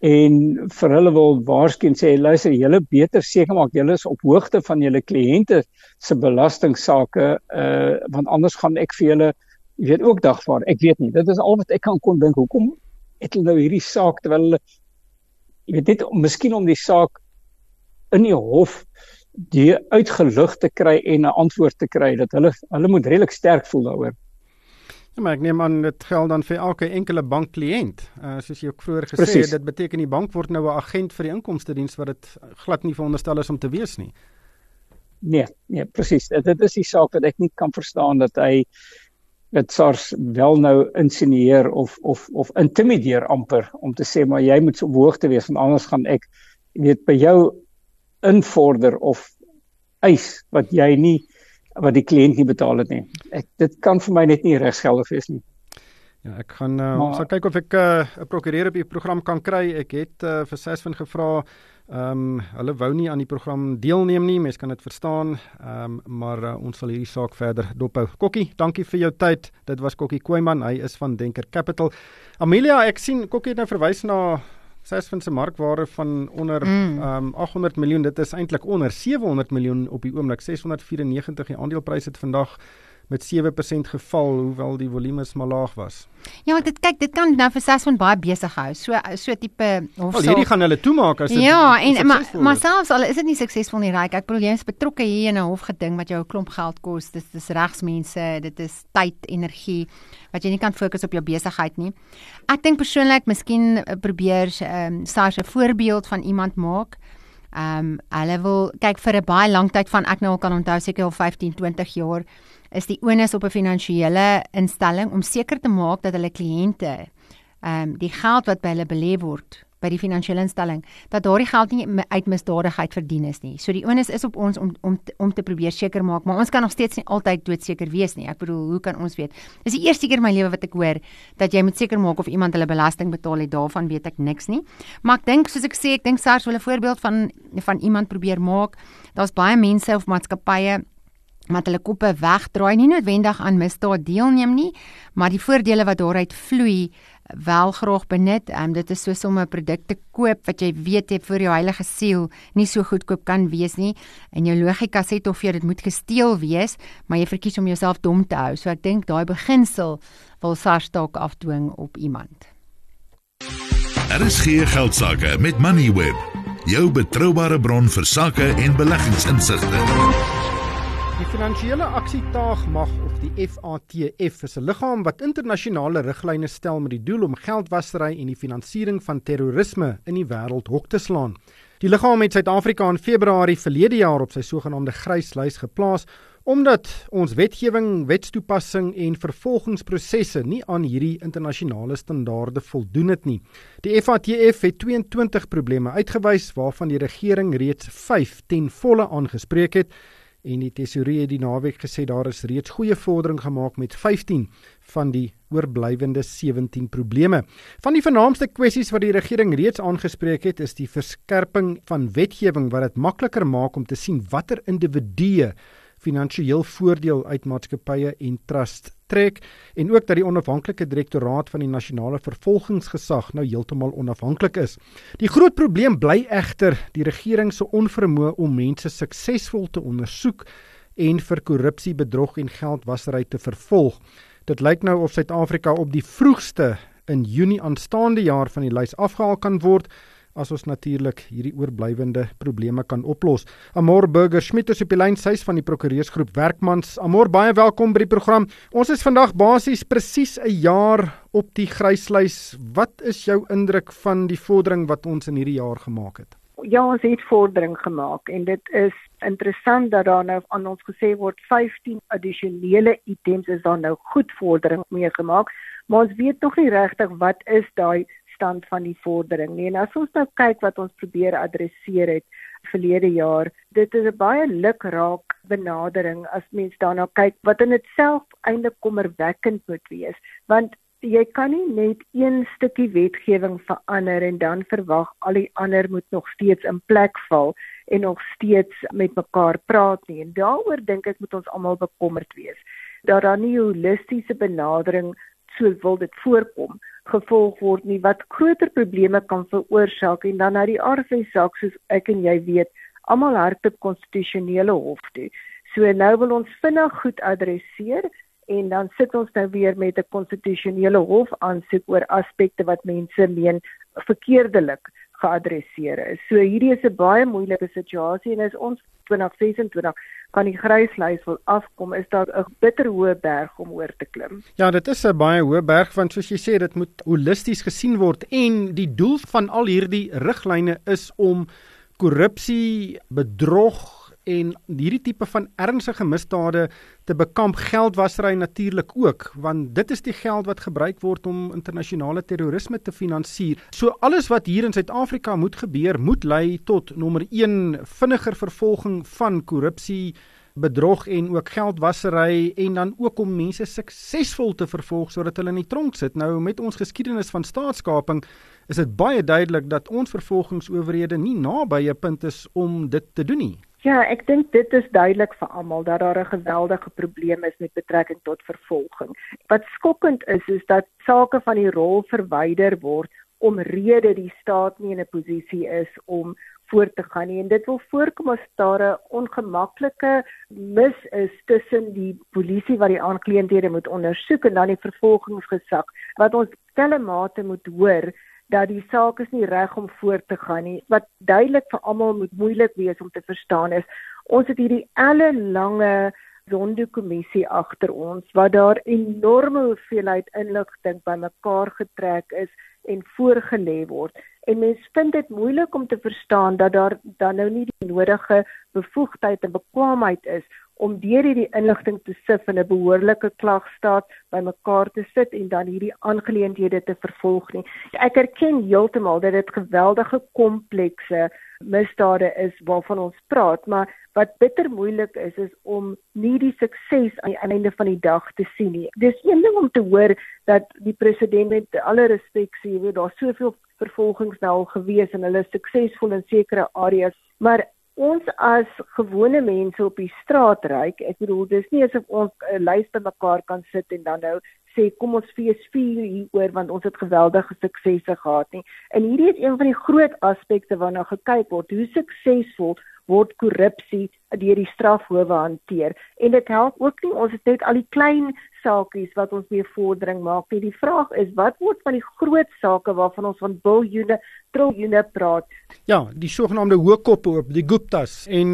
en vir hulle wil waarskyn sê luister julle beter seker maak julle is op hoogte van julle kliënte se belastingsaake uh want anders gaan ek vir julle jy weet ook dagvaar. Ek weet nie dit is al wat ek kan kon dink hoekom het hulle nou hierdie saak terwyl hulle jy weet net miskien om die saak in die hof die uitgelig te kry en 'n antwoord te kry dat hulle hulle moet redelik sterk voel daaroor. Ja, maar ek neem aan dit geld dan vir elke enkele bankkliënt. Uh soos jy ook vroeër gesê Precies. het, dit beteken die bank word nou 'n agent vir die inkomste diens wat dit glad nie veronderstel is om te wees nie. Nee, nee, presies. Dit, dit is die saak wat ek nie kan verstaan dat hy dit SARS wel nou insinieer of of of intimideer amper om te sê maar jy moet so hoog te wees want anders gaan ek weet by jou invorder of eis wat jy nie wat die kliënt nie betaal het nie. Ek dit kan vir my net nie regsgeldig wees nie. Ja, ek gaan uh, maar, ons gaan kyk of ek eh, 'n uh, prokureur op die program kan kry. Ek het uh, vir Sesvin gevra. Ehm um, hulle wou nie aan die program deelneem nie. Mens kan dit verstaan. Ehm um, maar uh, ons sal hierdie saak verder dophou. Kokkie, dankie vir jou tyd. Dit was Kokkie Koeman. Hy is van Denker Capital. Amelia, ek sien Kokkie het nou verwys na Sasfin se markwaarde van onder mm. um, 800 miljoen, dit is eintlik onder 700 miljoen op die oomblik 694 die aandelepryse het vandag met 7% geval hoewel die volume maar laag was. Ja, dit kyk, dit kan nou vir Sasfin baie besig hou. So so tipe of so. Al hierdie gaan hulle toemaak as dit Ja, en maar maar selfs al is dit nie suksesvol nie, Ryk. Ek bedoel jy is betrokke hier in 'n hofgeding wat jou 'n klomp geld kos. Dis dis regsmense, dit is tyd, energie wat jy nie kan fokus op jou besigheid nie. Ek dink persoonlik miskien eh, probeer ehm um, SARS 'n voorbeeld van iemand maak. Ehm um, hulle wil kyk vir 'n baie lang tyd van ek nou al kan onthou seker al 15, 20 jaar is die onus op 'n finansiële instelling om seker te maak dat hulle kliënte ehm um, die geld wat by hulle belê word by die finansiële instelling dat daardie geld nie uit misdadigheid verdien is nie. So die onus is op ons om om om te probeer seker maak, maar ons kan nog steeds nie altyd doodseker wees nie. Ek bedoel, hoe kan ons weet? Dis die eerste keer in my lewe wat ek hoor dat jy moet seker maak of iemand hulle belasting betaal het. Daarvan weet ek niks nie. Maar ek dink soos ek sê, ek dink SARS wil 'n voorbeeld van van iemand probeer maak. Daar's baie mense of maatskappye wat hulle koppe wegdraai nie noodwendig aan misdaad deelneem nie, maar die voordele wat daaruit vloei wel graag benut. Um, dit is soos om 'n produk te koop wat jy weet jy vir jou heilige siel nie so goedkoop kan wees nie. En jou logika sê tog jou dit moet gesteel wees, maar jy verkies om jouself dom te hou. So ek dink daai beginsel wil SARS dalk afdwing op iemand. Er is geen geldsaake met Moneyweb, jou betroubare bron vir sake en beleggingsinsigte. Die Finansiële Aksietaagmag of die FATF is 'n liggaam wat internasionale riglyne stel met die doel om geldwasery en die finansiering van terrorisme in die wêreld hok te slaan. Die liggaam het Suid-Afrika in Februarie verlede jaar op sy sogenaamde gryslys geplaas omdat ons wetgewing, wetstoepassing en vervolgingsprosesse nie aan hierdie internasionale standaarde voldoen het nie. Die FATF het 22 probleme uitgewys waarvan die regering reeds 5 ten volle aangespreek het en die tesourier het die naweek gesê daar is reeds goeie vordering gemaak met 15 van die oorblywende 17 probleme. Van die vernaamste kwessies wat die regering reeds aangespreek het, is die verskerping van wetgewing wat dit makliker maak om te sien watter individue finansiëel voordeel uit maatskappye en trust trek en ook dat die onafhanklike direktoraat van die nasionale vervolgingsgesag nou heeltemal onafhanklik is. Die groot probleem bly egter die regering se onvermoë om mense suksesvol te ondersoek en vir korrupsie, bedrog en geldwasery te vervolg. Dit lyk nou of Suid-Afrika op die vroegste in Junie aanstaande jaar van die lys afgehaal kan word as ons natuurlik hierdie oorblywende probleme kan oplos. Amor Burger Schmidt is op die lyn sies van die prokureursgroep Werkmans. Amor, baie welkom by die program. Ons is vandag basies presies 'n jaar op die gryslys. Wat is jou indruk van die vordering wat ons in hierdie jaar gemaak het? Ja, ons het vordering gemaak en dit is interessant dat daar nou aan ons gesê word 15 addisionele items is daar nou goed vordering mee gemaak, maar ons weet nog nie regtig wat is daai stand van die vordering nie. En as ons nou kyk wat ons probeer adresseer het verlede jaar, dit is 'n baie lukraak benadering as mens daarna kyk wat in itself eintlik kommerwekkend moet wees, want jy kan nie net een stukkie wetgewing verander en dan verwag al die ander moet nog steeds in plek val en nog steeds met mekaar praat nie. En daaroor dink ek moet ons almal bekommerd wees dat daar nie 'n holistiese benadering so wil dit voorkom gevolg word nie wat groter probleme kan veroorsaak en dan na die RV saak soos ek en jy weet almal hardop konstitusionele hof toe. So nou wil ons vinnig goed adresseer en dan sit ons nou weer met 'n konstitusionele hof aansoek oor aspekte wat mense meen verkeerdelik geadresseer is. So hierdie is 'n baie moeilike situasie en as ons 2026 kan die gryslys wil afkom, is daar 'n bitterhoë berg om oor te klim. Ja, dit is 'n baie hoë berg want soos jy sê, dit moet holisties gesien word en die doel van al hierdie riglyne is om korrupsie, bedrog en hierdie tipe van ernstige misdade te bekamp geldwasery natuurlik ook want dit is die geld wat gebruik word om internasionale terrorisme te finansier. So alles wat hier in Suid-Afrika moet gebeur moet lei tot nommer 1 vinniger vervolging van korrupsie bedrog en ook geldwasery en dan ook om mense suksesvol te vervolg sodat hulle in die tronk sit. Nou met ons geskiedenis van staatskaping is dit baie duidelik dat ons vervolgingsowerhede nie naby 'n punt is om dit te doen nie. Ja, ek dink dit is duidelik vir almal dat daar 'n geweldige probleem is met betrekking tot vervolging. Wat skokkend is is dat sake van die rol verwyder word omrede die staat nie in 'n posisie is om voort te gaan nie en dit wil voorkom as daar 'n ongemaklike mis is tussen die polisie wat die aankleenthede moet ondersoek en dan die vervolgingsgesag wat ons telemate moet hoor dat die saak is nie reg om voort te gaan nie. Wat duidelik vir almal moet moeilik wees om te verstaan is, ons het hierdie elle lange sondekommissie agter ons waar daar enorme hoeveelheid inligting bymekaar getrek is en voorgelê word. En mense vind dit moeilik om te verstaan dat daar dan nou nie die nodige bevoegdheid en bekwaamheid is om deur hierdie inligting te sif en 'n behoorlike klagstaat bymekaar te sit en dan hierdie aangeleenthede te vervolg nie. Ek erken heeltemal dat dit geweldige komplekse misdade is waarvan ons praat, maar wat bitter moeilik is is om nie die sukses aan die einde van die dag te sien nie. Dis een ding om te hoor dat die president met alle respek sê, jy weet daar's soveel vervolgings nou al gewees en hulle is suksesvol in sekere areas, maar ons as gewone mense op die straat ry, ek bedoel dis nie asof ons 'n lys by mekaar kan sit en dan nou sê kom ons fees vier hieroor want ons het geweldige suksese gehad nie. En hierdie is een van die groot aspekte waarna gekyk word. Hoe suksesvol word korrupsie deur die strafhowe hanteer? En dit help ook nie ons het net al die klein saakies wat ons mee vordering maak nie. Die vraag is wat word van die groot sake waarvan ons van biljoene, triljoene praat? Ja, die sogenaamde hoë koppe op die Guptas en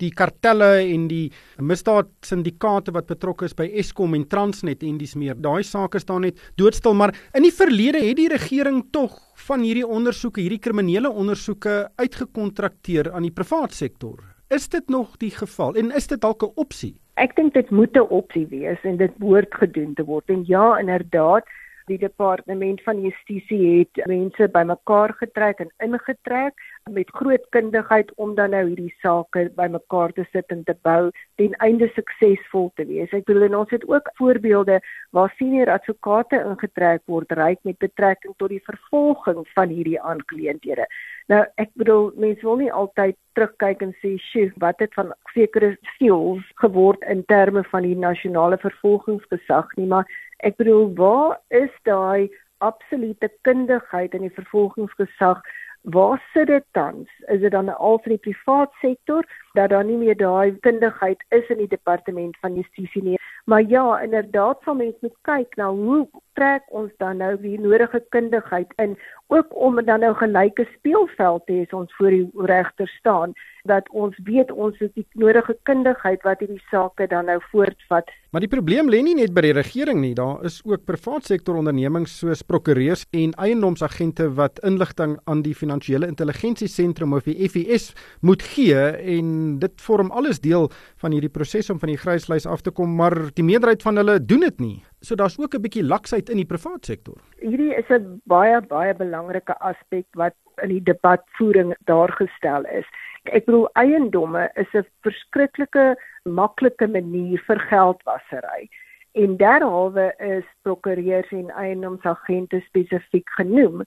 die kartelle en die misdaadsyndikaate wat betrokke is by Eskom en Transnet en dis meer. Daai sake staan net doodstil, maar in die verlede het die regering tog van hierdie ondersoeke, hierdie kriminele ondersoeke uitgekontrakteer aan die private sektor. Is dit nog die geval en is dit dalk 'n opsie? Ek dink dit moet 'n opsie wees en dit behoort gedoen te word. En ja, inderdaad, die departement van justisie het mense bymekaar getrek en ingetrek met groot kundigheid om dan nou hierdie sake bymekaar te sit en te bou ten einde suksesvol te wees. Ek bedoel ons het ook voorbeelde waar senior advokate ingetrek word ryk met betrekking tot die vervolging van hierdie aangeleenthede. Nou ek bedoel mense wil nie altyd terugkyk en sê, "Sjoe, wat het van sekere skills geword in terme van die nasionale vervolgingsgesag nie," maar Ek bedoel, waar is daai absolute kundigheid in die vervolgingsgesag? Waar sit dit tans? Is dit dan al vir die privaat sektor dat daar nie meer daai kundigheid is in die departement van justisie nie? Maar ja, inderdaad, sal mens moet kyk na hoe trek ons dan nou die nodige kundigheid in ook om dan nou gelyke speelveld te hê as ons voor die regter staan dat ons weet ons het die nodige kundigheid wat hierdie sake dan nou voortvat. Maar die probleem lê nie net by die regering nie, daar is ook private sektor ondernemings soos prokureurs en eiendomsagente wat inligting aan die finansiële intelligensie sentrum of die FIS moet gee en dit vorm alles deel van hierdie proses om van die gryslys af te kom, maar die meerderheid van hulle doen dit nie. So daar's ook 'n bietjie laksheid in die privaat sektor. Hierdie is 'n baie baie belangrike aspek wat in die debatvoering daar gestel is. Ek bedoel eiendomme is 'n verskriklike maklike manier vir geldwasery. En derhalwe is prokureurs en eiendomsagente spesifiek genoem.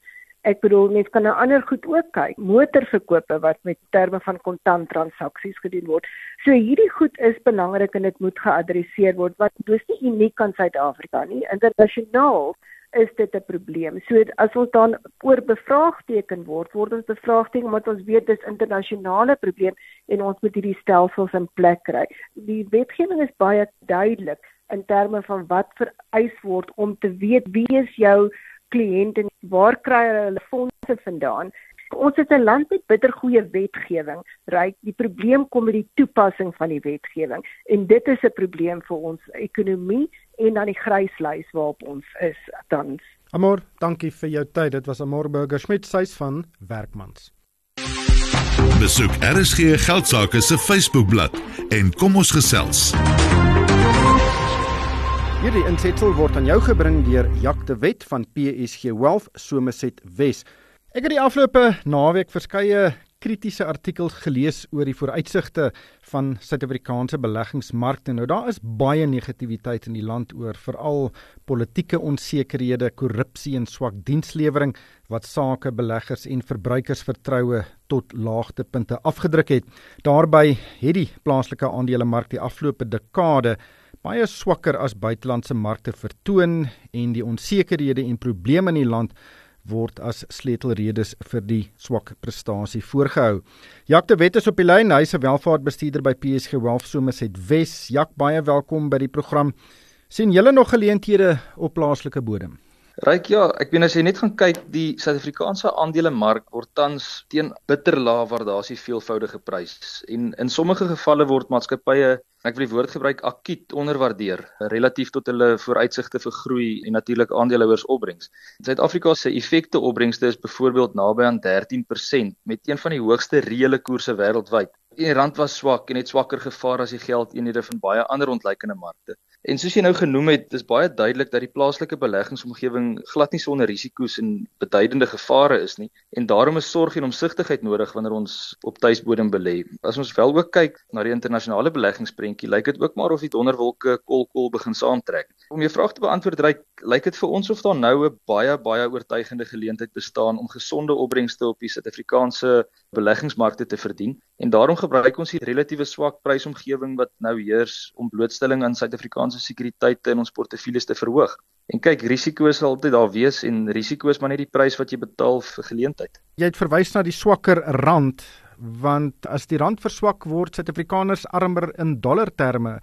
Ek bedoel mens kan nou ander goed ook kyk, motorverkope wat met terme van kontant transaksies gedoen word. So hierdie goed is belangrik en dit moet geadresseer word wat dis nie uniek aan Suid-Afrika nie. Internasionaal is dit 'n probleem. So as ons dan oor bevraagteken word, word ons bevraagteken omdat ons weet dis internasionale probleem en ons moet hierdie stelsels in plek kry. Die wetgewing is baie duidelik in terme van wat vereis word om te weet wie is jou kliënt en waar kry hulle hulle fondse vandaan? Ons het 'n land met bittergoeie wetgewing, ryk. Die probleem kom met die toepassing van die wetgewing en dit is 'n probleem vir ons ekonomie en dan die gryslys waarop ons is tans. Amor, dankie vir jou tyd. Dit was Amor Burger Schmidt seis van Werkmans. Besoek RSG Geldsaake se Facebookblad en kom ons gesels. Hierdie insetsel word aan jou gebring deur Jacques de Wet van PSG Wealth Somerset Wes. Ek het die afgelope naweek verskeie kritiese artikels gelees oor die vooruitsigte van Suid-Afrikaanse beleggingsmarkte. Nou daar is baie negativiteit in die land oor veral politieke onsekerhede, korrupsie en swak dienslewering wat sake beleggers en verbruikersvertroue tot laagtepunte afgedruk het. Daarby het die plaaslike aandelemark die afgelope dekade baie swakker as buitelandse markte vertoon en die onsekerhede en probleme in die land word as sleutelredes vir die swak prestasie voorgehou. Jak de Wet is op die lyn, hy is 'n welvaartbestuurder by PSG Wealth Somerset Wes. Jak, baie welkom by die program. sien julle nog geleenthede op plaaslike bodem? Ryk ja, ek weet as jy net gaan kyk, die Suid-Afrikaanse aandelemark word tans teen bitter lae waardasie veelvoudige prys en in sommige gevalle word maatskappye ek wil die woord gebruik akuut onderwaardeer relatief tot hulle vooruitsigte vir groei en natuurlik aandeelhouers opbrengs. Suid-Afrika se effekte opbrengste is byvoorbeeld naby aan 13% met een van die hoogste reële koerse wêreldwyd. Die rand was swak en het swakker gevaar as die geldeenhede van baie ander ontleikende markte. En soos jy nou genoem het, dis baie duidelik dat die plaaslike beleggingsomgewing glad nie sonder risiko's en beduidende gevare is nie en daarom is sorg en omsigtigheid nodig wanneer ons op tuisbodem belê. As ons wel ook kyk na die internasionale beleggingsprentjie, lyk dit ook maar of die donderwolke kolkol begin saamtrek. Om jou vraag te beantwoord, ryk, lyk dit vir ons of daar nou 'n baie baie oortuigende geleentheid bestaan om gesonde opbrengste op die Suid-Afrikaanse beleggingsmarkte te verdien en daarom gebruik ons die relatiewe swak prysomgewing wat nou heers om blootstelling aan Suid-Afrikaanse Suid-Afrikaanse sekuriteite in ons portefeuilles te verhoog. En kyk, risiko's sal altyd daar wees en risiko's maar net die prys wat jy betaal vir geleentheid. Jy het verwys na die swakker rand want as die rand verswak word Suid-Afrikaners armer in dollar terme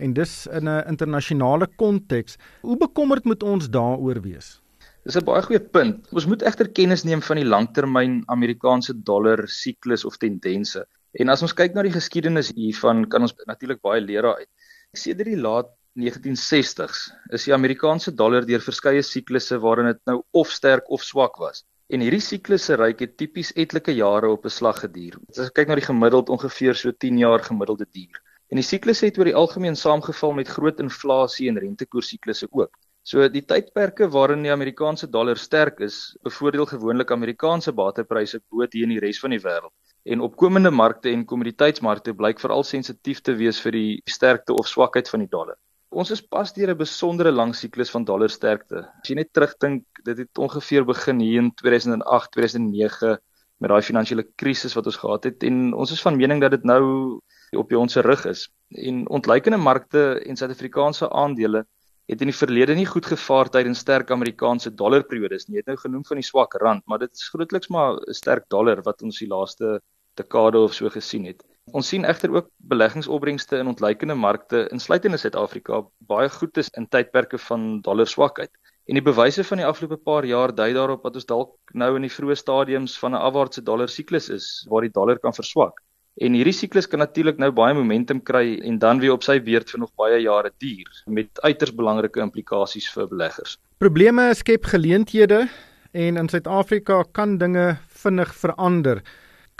en dis in 'n internasionale konteks. Hoe bekommerd moet ons daaroor wees? Dis 'n baie goeie punt. Ons moet egter kennis neem van die langtermyn Amerikaanse dollar siklus of tendense. En as ons kyk na die geskiedenis hiervan, kan ons natuurlik baie leer daaruit. Sedert die laat 1960s is die Amerikaanse dollar deur verskeie siklusse waarin dit nou of sterk of swak was. En hierdie siklusse reik het tipies etlike jare op 'n slag geduur. As ek kyk na die gemiddeld ongeveer so 10 jaar gemiddelde duur. En die siklusse het oor die algemeen saamgeval met groot inflasie en rentekoersiklusse ook. So die tydperke waarin die Amerikaanse dollar sterk is, bevoordeel gewoonlik Amerikaanse batepryse bo teen die res van die wêreld. En opkomende markte en kommoditeitsmarkte blyk veral sensitief te wees vir die sterkte of swakheid van die dollar. Ons is pas deur 'n besondere lang siklus van dollarsterkte. As jy net terugdink, dit het ongeveer begin hier in 2008, 2009 met daai finansiële krisis wat ons gehad het en ons is van mening dat dit nou op ons rug is. En ontleikende markte en Suid-Afrikaanse aandele het in die verlede nie goed gevaar tydens sterk Amerikaanse dollarperiodes nie. Jy het nou genoem van die swak rand, maar dit is grootliks maar 'n sterk dollar wat ons die laaste dekade of so gesien het. Ons sien egter ook beleggingsopbrengste in ontleikende markte insluitende Suid-Afrika baie goed is in tydperke van dollar swakheid. En die bewyse van die afgelope paar jaar dui daarop dat ons dalk nou in die vroeë stadiums van 'n afwaartse dollar siklus is waar die dollar kan verswak. En hierdie siklus kan natuurlik nou baie momentum kry en dan weer op sy beurt vir nog baie jare duur met uiters belangrike implikasies vir beleggers. Probleme skep geleenthede en in Suid-Afrika kan dinge vinnig verander.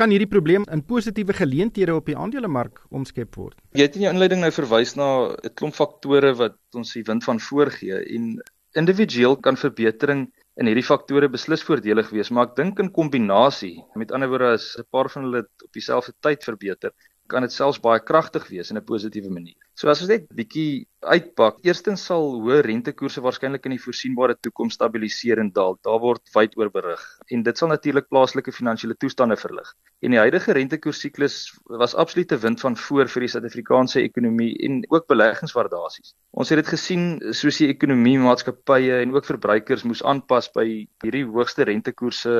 Kan hierdie probleem in positiewe geleenthede op die aandelemark omskep word. Jy het in jou inleiding nou verwys na 'n klomp faktore wat ons die wind van voorgee en individueel kan verbetering in hierdie faktore beslis voordelig wees, maar ek dink in kombinasie, met ander woorde as 'n paar van hulle op dieselfde tyd verbeter, kan dit selfs baie kragtig wees in 'n positiewe manier. So as ons net bietjie uitpak, eerstens sal hoë rentekoerse waarskynlik in die voorsienbare toekoms stabiliseer en dalk. Daar word wyd oor berig en dit sal natuurlik plaaslike finansiële toestande verlig. En die huidige rentekoersiklus was absolute wind van voor vir die Suid-Afrikaanse ekonomie en ook beleggingswaardasies. Ons het dit gesien soos die ekonomie, maatskappye en ook verbruikers moes aanpas by hierdie hoogste rentekoerse,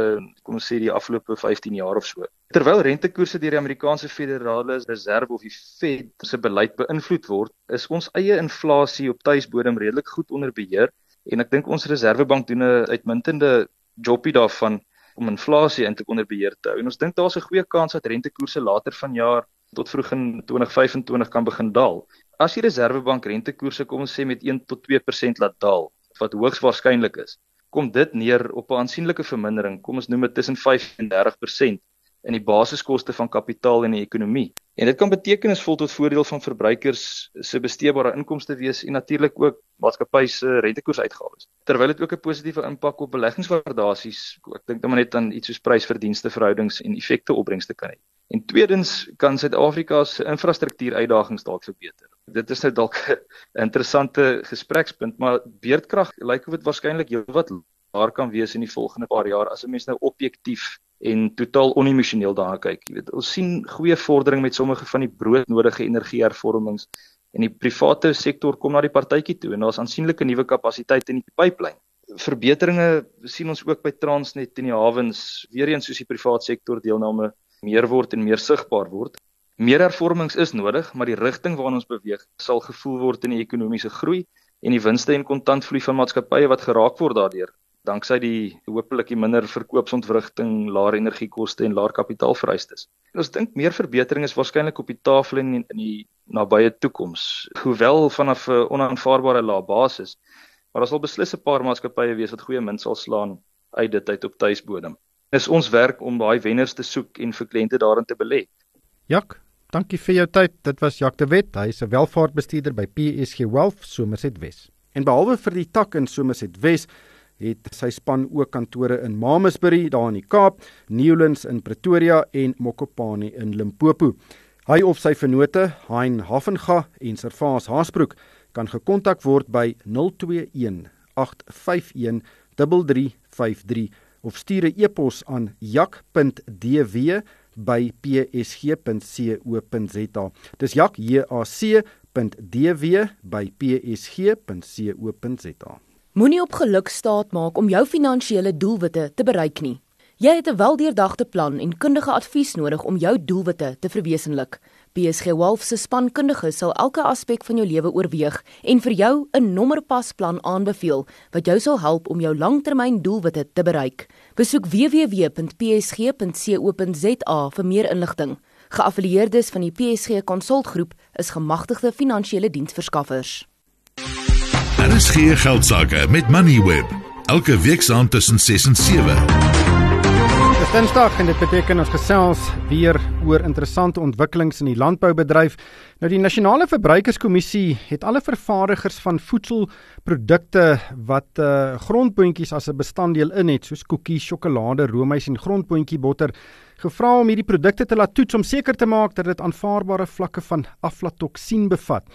kom ons sê die afgelope 15 jaar of so. Terwyl rentekoerse deur die Amerikaanse Federale Reserve of die Fed se beleid beïnvloed word, is ons eie inflasie op tuisbodem redelik goed onder beheer en ek dink ons Reservebank doen 'n uitmuntende jobie daarvan om inflasie in te onder beheer te hou. En ons dink daar's 'n goeie kans dat rentekoerse later vanjaar tot vroeg in 2025 kan begin daal. As die Reservebank rentekoerse kom ons sê met 1 tot 2% laat daal, wat hoogs waarskynlik is, kom dit neer op 'n aansienlike vermindering, kom ons noem dit tussen 5 en 30% in die basiskoste van kapitaal in die ekonomie. En dit kan betekenisvol tot voordeel van verbruikers se besteedbare inkomste wees en natuurlik ook maatskappye se rentekoersuitgawes. Terwyl dit ook 'n positiewe impak op beleggingswaardasies, ek dink dan net aan iets soos prys-verdienste verhoudings en effekte opbrengste kan hê. En tweedens kan Suid-Afrika se infrastruktuur uitdagings dalk verbeter. Dit is nou dalk 'n interessante gesprekspunt, maar beerdkrag lyk of dit waarskynlik heelwat laer kan wees in die volgende paar jaar as 'n mens nou objektief en totaal onemosioneel daarna kyk. Jy weet, ons sien goeie vordering met sommige van die broodnodige energiehervormings en die private sektor kom na die partytjie toe en daar's aansienlike nuwe kapasiteite in die pipeline. Verbeteringe sien ons ook by Transnet in die hawens, weer eens soos die private sektor deelname meer word en meer sigbaar word. Meer hervormings is nodig, maar die rigting waarna ons beweeg sal gevoel word in die ekonomiese groei en die winste en kontantvloei van maatskappye wat geraak word daardeur danksy die hopelik die minder verkoopsontwrigting, laer energiekoste en laer kapitaalvereistes. Ons dink meer verbetering is waarskynlik op die tafel in in die nabye toekoms, hoewel vanaf 'n onaanvaarbare lae basis. Maar daar sal beslis 'n paar maatskappye wees wat goeie munt sal slaan uit dit uit op tuisbodem. Dis ons werk om daai wenners te soek en vir kliënte daarin te belê. Jak, dankie vir jou tyd. Dit was Jak de Wet. Hy is 'n welvaartbestuurder by PSG Wealth Somerset Wes. En behalwe vir die tak in Somerset Wes het sy span ook kantore in Mamasbury daar in die Kaap, Newlands in Pretoria en Mokopane in Limpopo. Hy of sy vennote, Hein Havenga en Servaas Haasbroek, kan gekontak word by 021 851 3353 of stuur 'n e-pos aan jak.dw by psg.co.za. Dis jak j a c.dw by psg.co.za. Moenie op geluk staat maak om jou finansiële doelwitte te bereik nie. Jy het 'n weldeurdagte plan en kundige advies nodig om jou doelwitte te verwesenlik. PSG Wolf se spankundiges sal elke aspek van jou lewe oorweeg en vir jou 'n nommerpasplan aanbeveel wat jou sal help om jou langtermyn doelwitte te bereik. Besoek www.psg.co.za vir meer inligting. Geaffilieerdes van die PSG Konsultgroep is gemagtigde finansiële diensverskaffers. Daar is geen geldsaake met Moneyweb. Elke week saand tussen 6 en 7. Dis Dinsdag en dit beteken ons gesels weer oor interessante ontwikkelings in die landboubedryf. Nou die Nasionale Verbruikerskommissie het alle vervaardigers van voedselprodukte wat uh grondboontjies as 'n bestanddeel in het, soos koekies, sjokolade, roomys en grondboontjie botter gevra om hierdie produkte te laat toets om seker te maak dat dit aanvaarbare vlakke van aflatoksien bevat.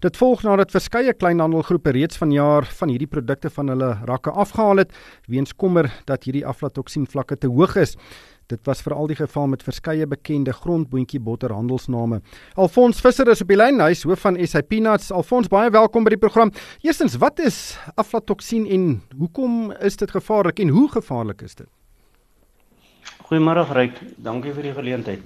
Dit volg nadat verskeie kleinhandelgroepe reeds vanjaar van hierdie produkte van hulle rakke afgehaal het weens kommer dat hierdie aflatoksien vlakke te hoog is. Dit was veral die geval met verskeie bekende grondboontjie botterhandelsname. Alfons Visser is op die lyn, hy is hoof van SA Peanuts. Alfons, baie welkom by die program. Eerstens, wat is aflatoksien en hoekom is dit gevaarlik en hoe gevaarlik is dit? Goeiemôre Ryk, dankie vir die geleentheid.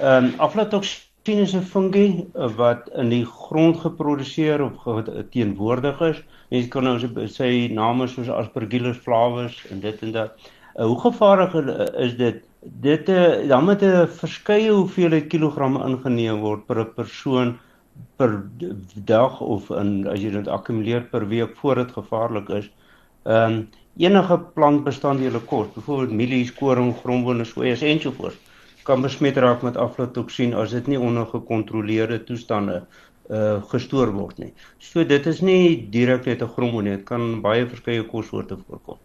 Ehm um, aflatoksien is 'n fungie eh, wat in die grond geproduseer of teenwoordig is. Mense kan nou sê name soos Aspergillus flavus en dit en dat. Uh, hoe gevaarlik is dit? Dit uh, dan moet 'n verskeie hoeveelheid kilogramme ingeneem word per persoon per dag of in as jy dit akkumuleer per week voor dit gevaarlik is. Ehm um, enige plantbestanddele kos, byvoorbeeld mielies, koring, grondbone, soja ensovoorts, kan besmet raak met aflatoksien as dit nie onder gekontroleerde toestande uh gestoor word nie. So dit is nie direk net 'n grommonie, dit kan baie verskeie kossoorte voorkom.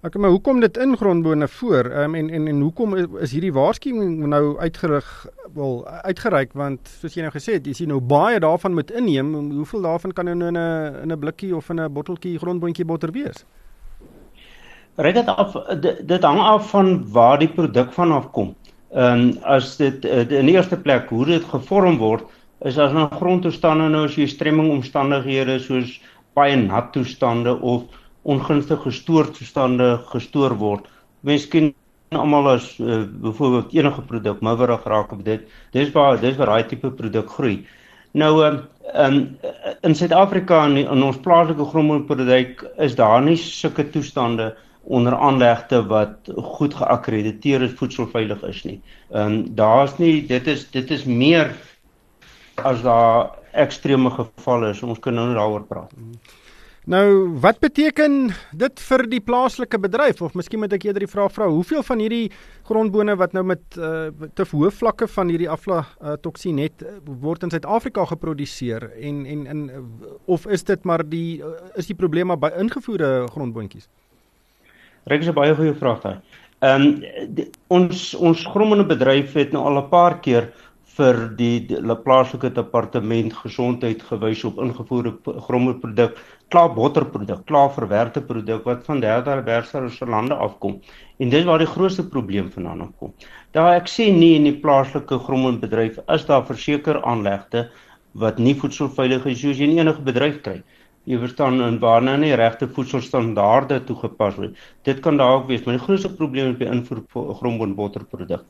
Ek maar hoekom dit in grondbone voor um, en en en hoekom is hierdie waarskuwing nou uitgerig wel uitgereik want soos jy nou gesê het, jy nou baie daarvan moet inneem, hoeveel daarvan kan nou in 'n in 'n blikkie of in 'n botteltjie grondboontjie botter wees? Ry dit af dit, dit hang af van waar die produk vanaf kom. Ehm um, as dit in die eerste plek hoe dit gevorm word is as 'n grondtoestande nou as jy stremming omstandighede soos baie nat toestande of ongunstige stoortoestande gestoor word. Mens ken almal as uh, byvoorbeeld enige produk miwerig raak op dit. Dis waar dis waar daai tipe produk groei. Nou ehm um, in Suid-Afrika in, in ons plaaslike grondproduk is daar nie sulke toestande onder aanlegte wat goed geakkrediteer is voedselveilig is nie. Ehm um, daar's nie dit is dit is meer as daar ekstreme gevalle is. Ons kan nou daaroor praat. Nou, wat beteken dit vir die plaaslike bedryf of miskien moet ek eerder die vraag vra, hoeveel van hierdie grondbone wat nou met uh, te hoë vlakke van hierdie aflatoksien het word in Suid-Afrika geproduseer en en in of is dit maar die is die probleme by ingevoerde grondboontjies? Ryk is 'n baie goeie vraag daai. Ehm um, ons ons grommende bedryf het nou al 'n paar keer vir die, die plaaslike departement gesondheid gewys op ingevoerde grommeproduk, klaar botterproduk, klaar verwerkte produk wat van derde wêreldse lande afkom. En dis waar die grootste probleem vandaan kom. Daar ek sê nie in die plaaslike grommebedryf is daar verseker aanlegte wat nie voedselveilig is soos jy in enige bedryf kry. Jy verstaan en waarna nie regte voedselstandaarde toegepas word. Dit kan daar ook wees, maar die grootste probleem is by invoer grombotterproduk.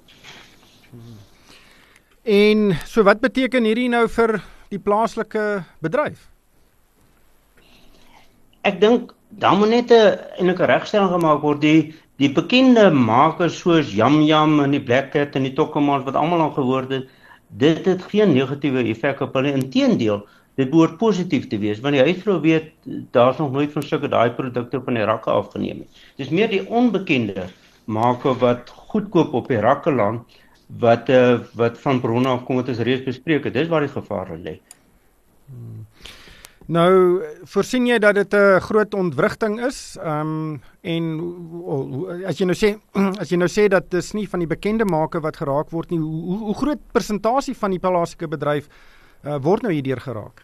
Hmm. En so wat beteken hierdie nou vir die plaaslike bedryf? Ek dink dan moet net 'n enige regstelling gemaak word die die bekende makers soos Yum Yum en die Black Cat en die Tokkemans wat almal al gehoor het, dit het geen negatiewe effek op hulle inteendeel dit behoort positief te wees want die huisvrou weet daar's nog nooit van sulke daai produkte van die rakke afgeneem nie. Dis meer die onbekende maker wat goedkoop op die rakke land wat uh, wat van bronne afkom wat ons reeds bespreek het. Dis waar die gevaar lê. Hmm. Nou, voorsien jy dat dit 'n groot ontwrigting is? Ehm um, en as jy nou sê as jy nou sê dat dis nie van die bekende make wat geraak word nie, hoe hoe groot persentasie van die plaaslike bedryf uh, word nou hierdeur geraak?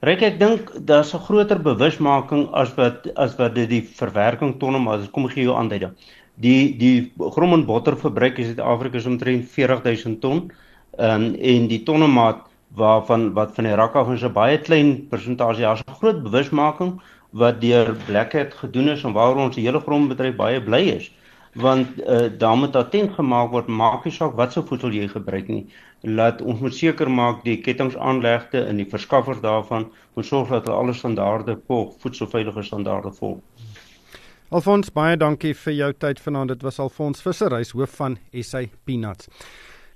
Ryk ek dink daar's 'n groter bewusmaking as wat as wat dit die verwerking tonne maar kom gee jou aanduiding. Die die grom en botter verbruik in Suid-Afrika is omtrent 40000 ton. Ehm um, en die tonnemaat waarvan wat van die rak af is 'n baie klein persentasie. Daar's 'n groot bewusmaking wat deur Blackhead gedoen is en waaroor ons hele grondbedryf baie bly is. Want uh, daar moet attent gemaak word, maak nie saak wat se voedsel jy gebruik nie. Laat ons moet seker maak die kettingsaanlegte en die verskaffers daarvan moet sorg dat hulle alle standaarde volg, voedselveilige standaarde volg. Alfons, baie dankie vir jou tyd vanaand. Dit was Alfons Visser, hy's hoof van SA Peanuts.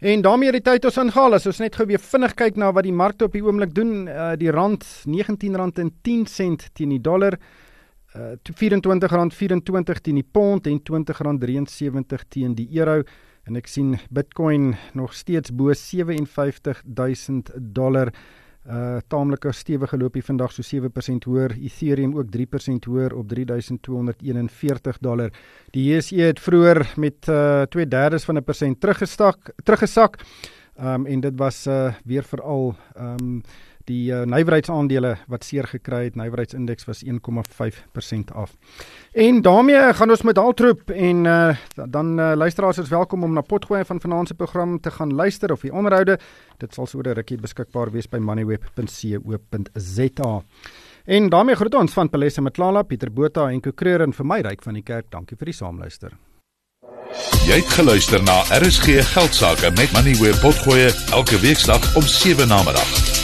En daarmee het die tyd ons ingehaal. As ons net gou weer vinnig kyk na wat die markte op die oomblik doen, uh, die rand R19.10 teen die dollar, uh, R24.24 teen die pond en R20.73 teen die euro. En ek sien Bitcoin nog steeds bo 57000 dollar uh taamlike stewige loopie vandag so 7% hoër, Ethereum ook 3% hoër op 3241 dollar. Die JSE het vroeër met uh 2/3 van 'n persent teruggestak, teruggesak. Um en dit was uh weer veral um die uh, nywerheidsaandele wat seer gekry het. Nywerheidsindeks was 1,5% af. En daarmee gaan ons met Altroep en uh, dan uh, luisteraars is welkom om na Potgoe van vanaand se program te gaan luister of die onderhoude. Dit sal so 'n rukkie beskikbaar wees by moneyweb.co.za. En daarmee groet ons van Palesa Matlala, Pieter Botha en Kokreur en vir my ryk van die kerk. Dankie vir die saamluister. Jy het geluister na RSG Geldsaake met Moneyweb Potgoe elke weeksdag om 7 na middag.